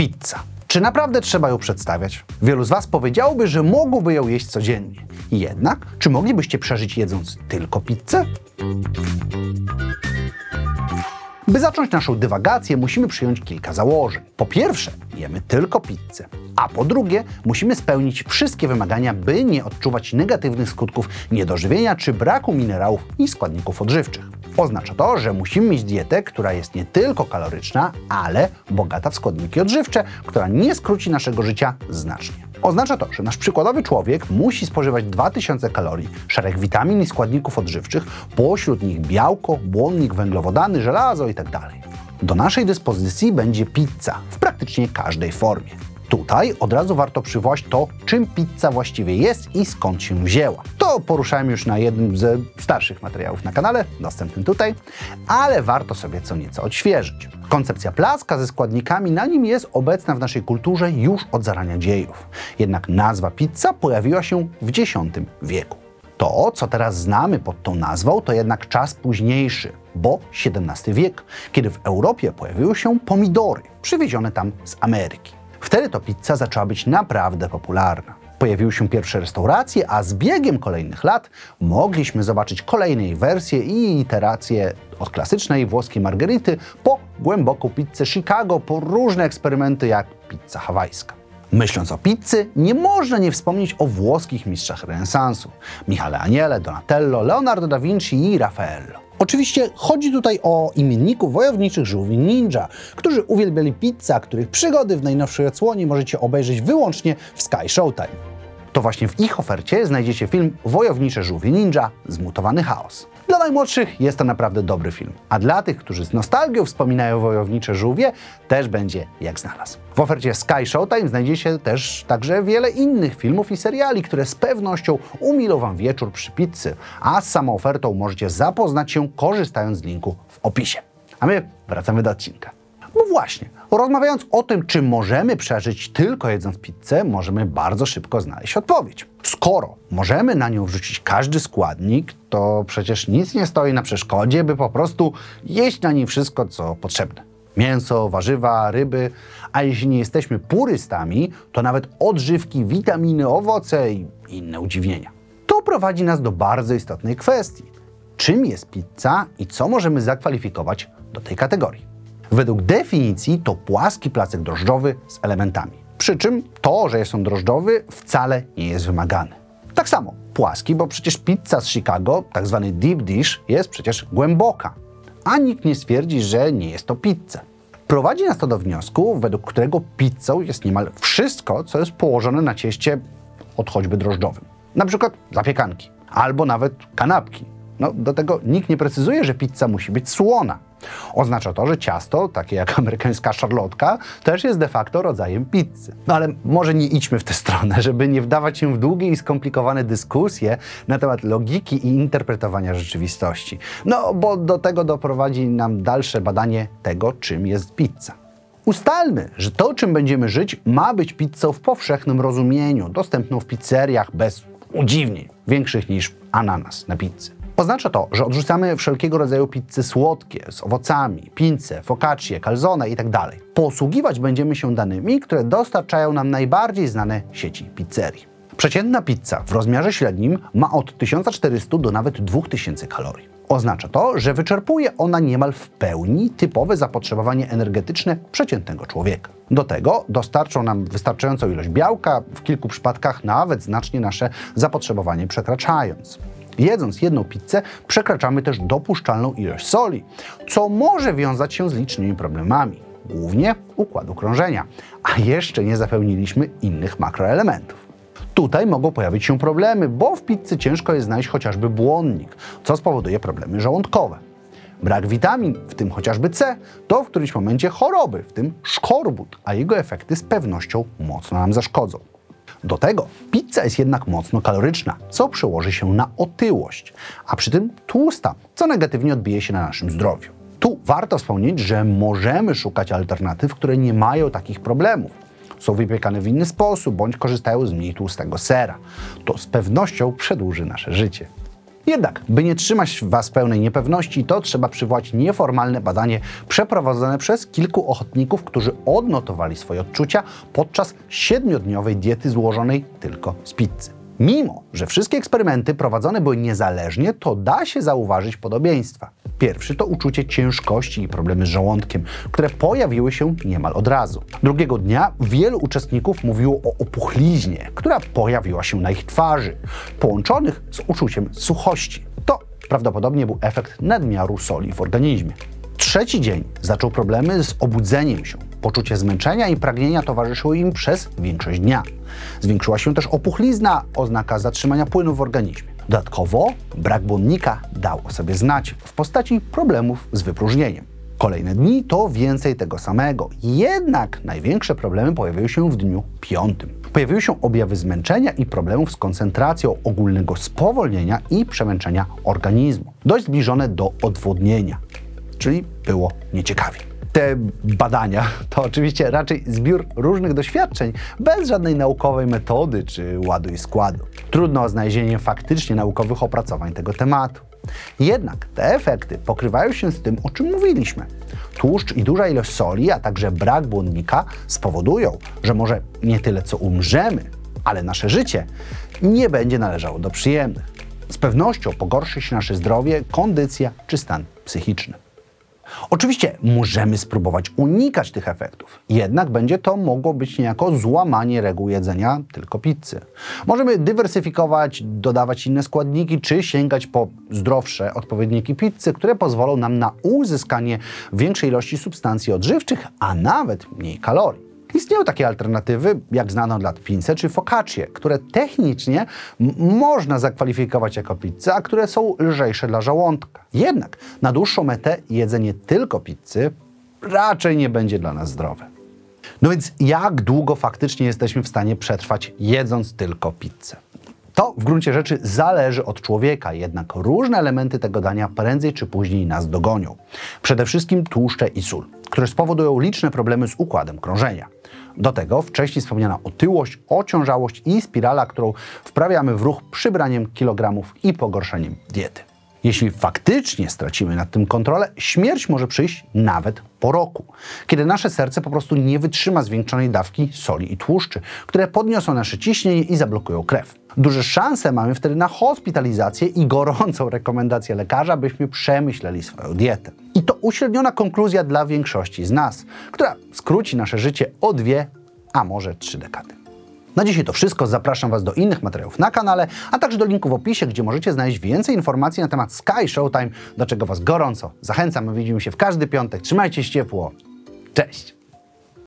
Pizza. Czy naprawdę trzeba ją przedstawiać? Wielu z Was powiedziałoby, że mogłoby ją jeść codziennie. Jednak, czy moglibyście przeżyć jedząc tylko pizzę? By zacząć naszą dywagację, musimy przyjąć kilka założeń. Po pierwsze, jemy tylko pizzę. A po drugie, musimy spełnić wszystkie wymagania, by nie odczuwać negatywnych skutków niedożywienia czy braku minerałów i składników odżywczych. Oznacza to, że musimy mieć dietę, która jest nie tylko kaloryczna, ale bogata w składniki odżywcze, która nie skróci naszego życia znacznie. Oznacza to, że nasz przykładowy człowiek musi spożywać 2000 kalorii, szereg witamin i składników odżywczych, pośród nich białko, błonnik, węglowodany, żelazo itd. Do naszej dyspozycji będzie pizza w praktycznie każdej formie. Tutaj od razu warto przywołać to, czym pizza właściwie jest i skąd się wzięła. To poruszałem już na jednym ze starszych materiałów na kanale, dostępnym tutaj, ale warto sobie co nieco odświeżyć. Koncepcja placka ze składnikami na nim jest obecna w naszej kulturze już od zarania dziejów. Jednak nazwa pizza pojawiła się w X wieku. To, co teraz znamy pod tą nazwą, to jednak czas późniejszy, bo XVII wiek, kiedy w Europie pojawiły się pomidory, przywiezione tam z Ameryki. Wtedy to pizza zaczęła być naprawdę popularna. Pojawiły się pierwsze restauracje, a z biegiem kolejnych lat mogliśmy zobaczyć kolejne jej wersje i iteracje od klasycznej włoskiej margerity po głęboką pizzę Chicago, po różne eksperymenty jak pizza hawajska. Myśląc o pizzy, nie można nie wspomnieć o włoskich mistrzach renesansu. Michale Aniele, Donatello, Leonardo da Vinci i Raffaello. Oczywiście chodzi tutaj o imienników wojowniczych żółwi ninja, którzy uwielbiali pizzę, których przygody w najnowszej odsłonie możecie obejrzeć wyłącznie w Sky Showtime. To właśnie w ich ofercie znajdziecie film Wojownicze żółwie ninja Zmutowany chaos. Dla najmłodszych jest to naprawdę dobry film, a dla tych, którzy z nostalgią wspominają wojownicze żółwie, też będzie jak znalazł. W ofercie Sky Showtime znajdziecie też także wiele innych filmów i seriali, które z pewnością umilą Wam wieczór przy pizzy, a z samą ofertą możecie zapoznać się korzystając z linku w opisie. A my wracamy do odcinka. No właśnie, rozmawiając o tym, czy możemy przeżyć tylko jedząc pizzę, możemy bardzo szybko znaleźć odpowiedź. Skoro możemy na nią wrzucić każdy składnik, to przecież nic nie stoi na przeszkodzie, by po prostu jeść na niej wszystko, co potrzebne. Mięso, warzywa, ryby, a jeśli nie jesteśmy purystami, to nawet odżywki, witaminy, owoce i inne udziwnienia. To prowadzi nas do bardzo istotnej kwestii. Czym jest pizza i co możemy zakwalifikować do tej kategorii? Według definicji to płaski placek drożdżowy z elementami. Przy czym to, że jest on drożdżowy, wcale nie jest wymagane. Tak samo płaski, bo przecież pizza z Chicago, tak zwany deep dish, jest przecież głęboka. A nikt nie stwierdzi, że nie jest to pizza. Prowadzi nas to do wniosku, według którego pizzą jest niemal wszystko, co jest położone na cieście od choćby drożdżowym. Na przykład zapiekanki, albo nawet kanapki. No, do tego nikt nie precyzuje, że pizza musi być słona. Oznacza to, że ciasto, takie jak amerykańska szarlotka, też jest de facto rodzajem pizzy. No ale może nie idźmy w tę stronę, żeby nie wdawać się w długie i skomplikowane dyskusje na temat logiki i interpretowania rzeczywistości. No bo do tego doprowadzi nam dalsze badanie tego, czym jest pizza. Ustalmy, że to, czym będziemy żyć, ma być pizzą w powszechnym rozumieniu, dostępną w pizzeriach bez udziwnień, większych niż ananas na pizzy. Oznacza to, że odrzucamy wszelkiego rodzaju pizzy słodkie z owocami, pince, focaccie, calzone itd. Posługiwać będziemy się danymi, które dostarczają nam najbardziej znane sieci pizzerii. Przeciętna pizza w rozmiarze średnim ma od 1400 do nawet 2000 kalorii. Oznacza to, że wyczerpuje ona niemal w pełni typowe zapotrzebowanie energetyczne przeciętnego człowieka. Do tego dostarczą nam wystarczającą ilość białka, w kilku przypadkach nawet znacznie nasze zapotrzebowanie przekraczając. Jedząc jedną pizzę, przekraczamy też dopuszczalną ilość soli, co może wiązać się z licznymi problemami, głównie układu krążenia, a jeszcze nie zapełniliśmy innych makroelementów. Tutaj mogą pojawić się problemy, bo w pizzy ciężko jest znaleźć chociażby błonnik, co spowoduje problemy żołądkowe. Brak witamin, w tym chociażby C, to w którymś momencie choroby, w tym szkorbut, a jego efekty z pewnością mocno nam zaszkodzą. Do tego pizza jest jednak mocno kaloryczna, co przełoży się na otyłość, a przy tym tłusta, co negatywnie odbije się na naszym zdrowiu. Tu warto wspomnieć, że możemy szukać alternatyw, które nie mają takich problemów. Są wypiekane w inny sposób bądź korzystają z mniej tłustego sera. To z pewnością przedłuży nasze życie. Jednak, by nie trzymać Was pełnej niepewności, to trzeba przywołać nieformalne badanie przeprowadzone przez kilku ochotników, którzy odnotowali swoje odczucia podczas siedmiodniowej diety złożonej tylko z pizzy. Mimo, że wszystkie eksperymenty prowadzone były niezależnie, to da się zauważyć podobieństwa. Pierwszy to uczucie ciężkości i problemy z żołądkiem, które pojawiły się niemal od razu. Drugiego dnia wielu uczestników mówiło o opuchliźnie, która pojawiła się na ich twarzy, połączonych z uczuciem suchości. To prawdopodobnie był efekt nadmiaru soli w organizmie. Trzeci dzień zaczął problemy z obudzeniem się. Poczucie zmęczenia i pragnienia towarzyszyły im przez większość dnia. Zwiększyła się też opuchlizna, oznaka zatrzymania płynu w organizmie. Dodatkowo brak błonnika dał o sobie znać w postaci problemów z wypróżnieniem. Kolejne dni to więcej tego samego. Jednak największe problemy pojawiły się w dniu piątym. Pojawiły się objawy zmęczenia i problemów z koncentracją, ogólnego spowolnienia i przemęczenia organizmu, dość zbliżone do odwodnienia czyli było nieciekawie. Te badania to oczywiście raczej zbiór różnych doświadczeń, bez żadnej naukowej metody czy ładu i składu. Trudno o znalezienie faktycznie naukowych opracowań tego tematu. Jednak te efekty pokrywają się z tym, o czym mówiliśmy. Tłuszcz i duża ilość soli, a także brak błonnika spowodują, że może nie tyle co umrzemy, ale nasze życie nie będzie należało do przyjemnych. Z pewnością pogorszy się nasze zdrowie, kondycja czy stan psychiczny. Oczywiście możemy spróbować unikać tych efektów, jednak będzie to mogło być niejako złamanie reguł jedzenia tylko pizzy. Możemy dywersyfikować, dodawać inne składniki, czy sięgać po zdrowsze odpowiedniki pizzy, które pozwolą nam na uzyskanie większej ilości substancji odżywczych, a nawet mniej kalorii. Istnieją takie alternatywy, jak znane od lat pince czy focaccie, które technicznie można zakwalifikować jako pizzę, a które są lżejsze dla żołądka. Jednak na dłuższą metę jedzenie tylko pizzy raczej nie będzie dla nas zdrowe. No więc jak długo faktycznie jesteśmy w stanie przetrwać jedząc tylko pizzę? To w gruncie rzeczy zależy od człowieka, jednak różne elementy tego dania prędzej czy później nas dogonią. Przede wszystkim tłuszcze i sól, które spowodują liczne problemy z układem krążenia. Do tego wcześniej wspomniana otyłość, ociążałość i spirala, którą wprawiamy w ruch przybraniem kilogramów i pogorszeniem diety. Jeśli faktycznie stracimy nad tym kontrolę, śmierć może przyjść nawet po roku, kiedy nasze serce po prostu nie wytrzyma zwiększonej dawki soli i tłuszczy, które podniosą nasze ciśnienie i zablokują krew. Duże szanse mamy wtedy na hospitalizację i gorącą rekomendację lekarza, byśmy przemyśleli swoją dietę. I to uśredniona konkluzja dla większości z nas, która skróci nasze życie o dwie, a może trzy dekady. Na dzisiaj to wszystko. Zapraszam Was do innych materiałów na kanale, a także do linku w opisie, gdzie możecie znaleźć więcej informacji na temat Sky Showtime, do czego Was gorąco zachęcam. Widzimy się w każdy piątek. Trzymajcie się ciepło. Cześć!